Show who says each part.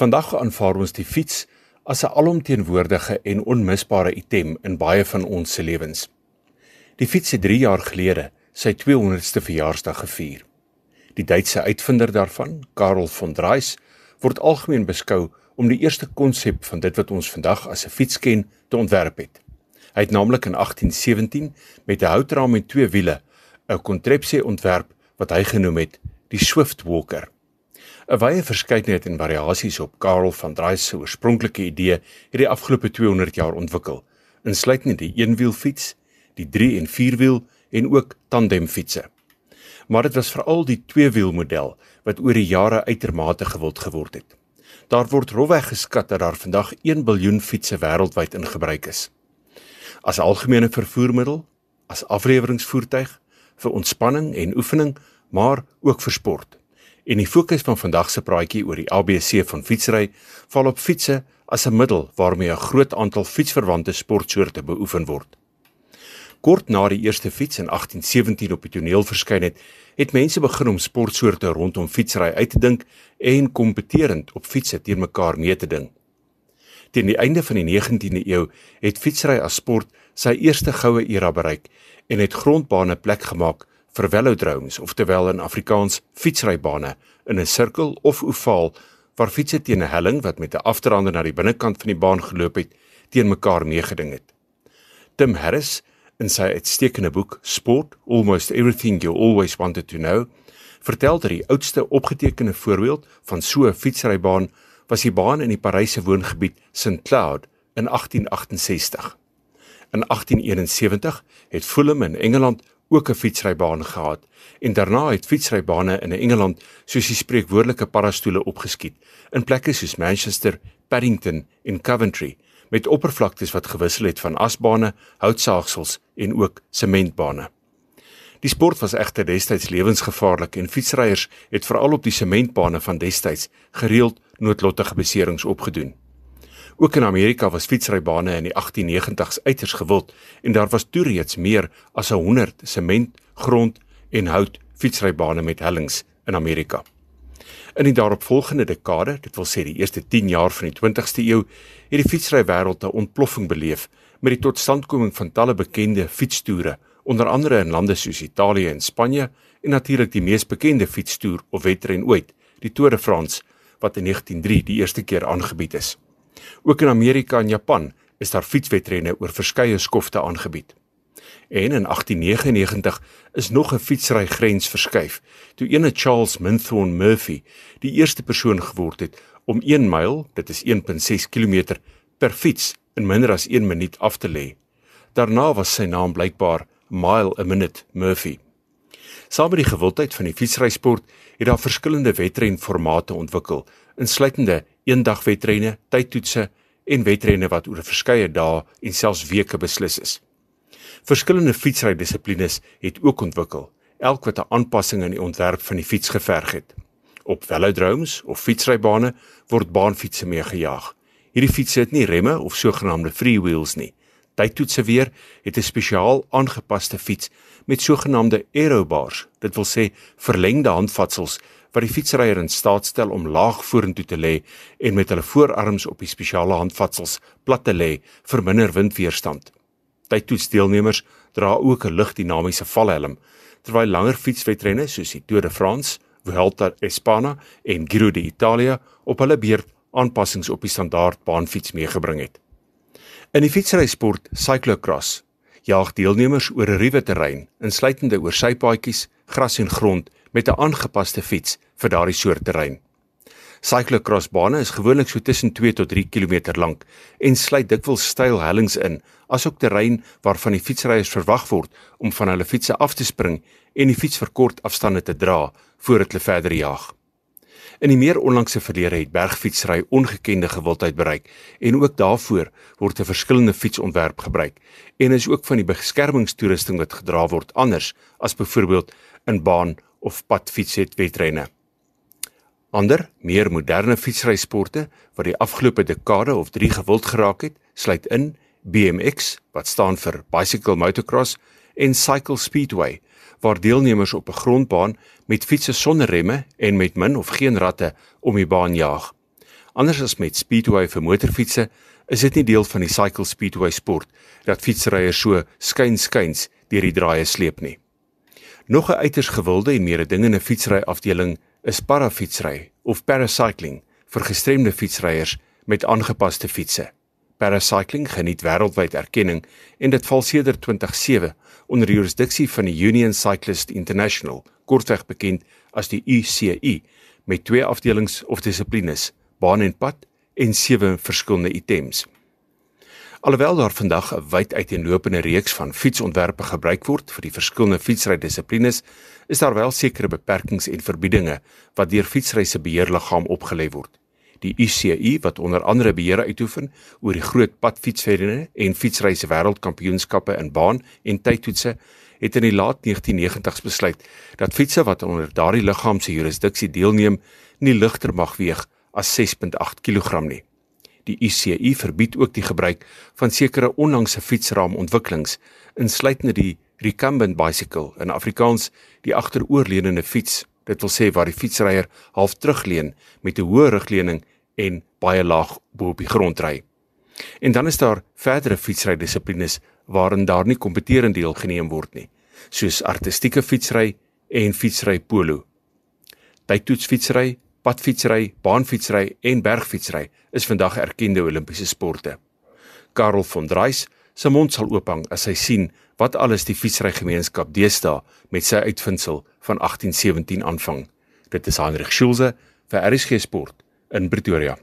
Speaker 1: Vandag aanvaar ons die fiets as 'n alomteenwoordige en onmisbare item in baie van ons se lewens. Die fiets het 3 jaar gelede sy 200ste verjaarsdag gevier. Die Duitse uitvinder daarvan, Karl von Drais, word algemeen beskou om die eerste konsep van dit wat ons vandag as 'n fiets ken te ontwerp het. Hy het naamlik in 1817 met 'n houtraam en twee wiele 'n kontrepsie ontwerp wat hy genoem het die Swift Walker. 'n Wye verskeidenheid en variasies op Karl van Drais se oorspronklike idee het die afgelope 200 jaar ontwikkel, insluitend die eenwielfiets, die 3 en 4wiel en ook tandemfietsse. Maar dit was veral die tweewielmodel wat oor die jare uitermate gewild geword het. Daar word rofweg geskat dat daar vandag 1 miljard fietsse wêreldwyd in gebruik is. As algemene vervoermiddel, as afleweringsvoertuig vir ontspanning en oefening, maar ook vir sport. En die fokus van vandag se praatjie oor die ABC van fietsry val op fietsse as 'n middel waarmee 'n groot aantal fietsverwante sportsoorte beoefen word. Kort na die eerste fiets in 1817 op die toneel verskyn het, het mense begin om sportsoorte rondom fietsry uit te dink en kompeterend op fietsse teen mekaar mee te ding. Teen die einde van die 19de eeu het fietsry as sport sy eerste goue era bereik en het grondbane plek gemaak vir velodromes oftewel in Afrikaans fietsrybane in 'n sirkel of ovaal waar fietses teen 'n helling wat met 'n afdraande na die binnekant van die baan geloop het teen mekaar meegeding het. Tim Harris in sy uitstekende boek Sport Almost Everything You Always Wanted to Know vertel dat die oudste opgetekende voorbeeld van so 'n fietsrybaan was die baan in die Paryse woongebied St Cloud in 1868. In 1871 het Fulham in Engeland ook 'n fietsrybaan gehad en daarna het fietsrybane in Engeland soos die spreekwoordelike parastoele opgeskiet in plekke soos Manchester, Paddington en Coventry met oppervlaktes wat gewissel het van asbane, houtsaagsels en ook sementbane. Die sport was egter destyds lewensgevaarlik en fietsryers het veral op die sementbane van destyds gereeld noodlottige beserings opgedoen. Ook in Amerika was fietsrybane in die 1890s uiters gewild en daar was toe reeds meer as 100 sement, grond en hout fietsrybane met hellings in Amerika. In die daaropvolgende dekade, dit wil sê die eerste 10 jaar van die 20ste eeu, het die fietsrywêreld 'n ontploffing beleef met die totstandkoming van talle bekende fietstoere, onder andere in lande soos Italië en Spanje en natuurlik die mees bekende fietstoer of wedren ooit, die Tour de France wat in 1903 die eerste keer aangebied is. Ook in Amerika en Japan is daar fietswedrenne oor verskeie skofte aangebied. En in 1899 is nog 'n fietsry grens verskuif toe ene Charles Minthorne Murphy die eerste persoon geword het om 1 myl, dit is 1.6 km per fiets in minder as 1 minuut af te lê. Daarna was sy naam blykbaar Mile a Minute Murphy. Saam met die gewildheid van die fietsrysport het daar verskillende wedrenformate ontwikkel, insluitende eendagwedrenne, tydtoetse en wedrenne wat oor verskeie dae en selfs weke beslis is. Verskillende fietsrydissiplines het ook ontwikkel, elk wat 'n aanpassing in die ontwerp van die fiets geverg het. Op velodromes of fietsrybane word baanfietsse mee gejaag. Hierdie fietsse het nie remme of sogenaamde freewheels nie. Tydtoetse weer het 'n spesiaal aangepaste fiets met sogenaamde aerobars, dit wil sê verlengde handvatsels wat die fietsryer in staat stel om laag vorentoe te lê en met hulle voorarms op die spesiale handvatsels plat te lê vir minder windweerstand. Tydtoetsdeelnemers dra ook 'n ligdinamiese valhelm terwyl langer fietswedrenne soos die Tour de France, Vuelta a España en Giro d'Italia op hulle beurt aanpassings op die standaard baanfiets meegebring het. In die fietsrysport cyclocross jaag deelnemers oor 'n ruwe terrein insluitende oor sypaadjies, gras en grond met 'n aangepaste fiets vir daardie soort terrein. Cyclocrossbane is gewoonlik so tussen 2 tot 3 km lank en sluit dikwels steil hellings in, asook terrein waarvan die fietsryers verwag word om van hulle fietsse af te spring en die fiets vir kort afstande te dra voordat hulle verder jaag. In die meer onlangse verlede het bergfietsry ongekende gewildheid bereik en ook daarvoor word 'n verskillende fietsontwerp gebruik en is ook van die beskermingstoerusting wat gedra word anders as byvoorbeeld in baan of padfiets het wedrenne. Ander, meer moderne fietsrysporte wat die afgelope dekade of 3 gewild geraak het, sluit in BMX wat staan vir Bicycle Motocross en Cycle Speedway waar deelnemers op 'n grondbaan met fietses sonder remme en met min of geen ratte om die baan jaag. Anders as met speedway vir motorfietsse, is dit nie deel van die cycle speedway sport dat fietsryers so skuins-skuins deur die draaie sleep nie. Nog 'n uiters gewilde en mededingende fietsry afdeling is parafietsry of paracycling vir gestremde fietsryers met aangepaste fietsse. Paracycling geniet wêreldwyd erkenning en dit val sedert 2007 onder die jurisdiksie van die Union Cyclist International, kortweg bekend as die UCI, met twee afdelings of dissiplines: baan en pad en sewe verskillende items. Alhoewel daar vandag 'n wyd uiteenlopende reeks van fietsontwerpe gebruik word vir die verskillende fietsrydissiplines, is daar wel sekere beperkings en verbiedinge wat deur fietsry se beheerliggaam opgelê word. Die UCI wat onder andere beheer uitoefen oor die groot padfietsverne en fietsryse wêreldkampioenskappe in baan en tydtoetse, het in die laat 1990s besluit dat fietsse wat onder daardie liggaam se jurisdiksie deelneem, nie ligter mag weeg as 6.8 kg nie. Die UCI verbied ook die gebruik van sekere onlangse fietsraamontwikkelings, insluitende die recumbent bicycle in Afrikaans die agteroorleunende fiets. Dit wil sê waar die fietsryer half terugleun met 'n hoë rugleuning en baie laag bo op die grond ry. En dan is daar verdere fietsrydissiplines waarin daar nie kompeterend deelgeneem word nie, soos artistieke fietsry en fietsry polo. Tydtoetsfietsry, padfietsry, baanfietsry en bergfietsry is vandag erkende Olimpiese sporte. Karel von Dreis se mond sal oophang as hy sien wat alles die fietsrygemeenskap deesdae met sy uitvinding van 1817 aanvang. Dit is Heinrich Schulze vir RSG Sport in Pretoria.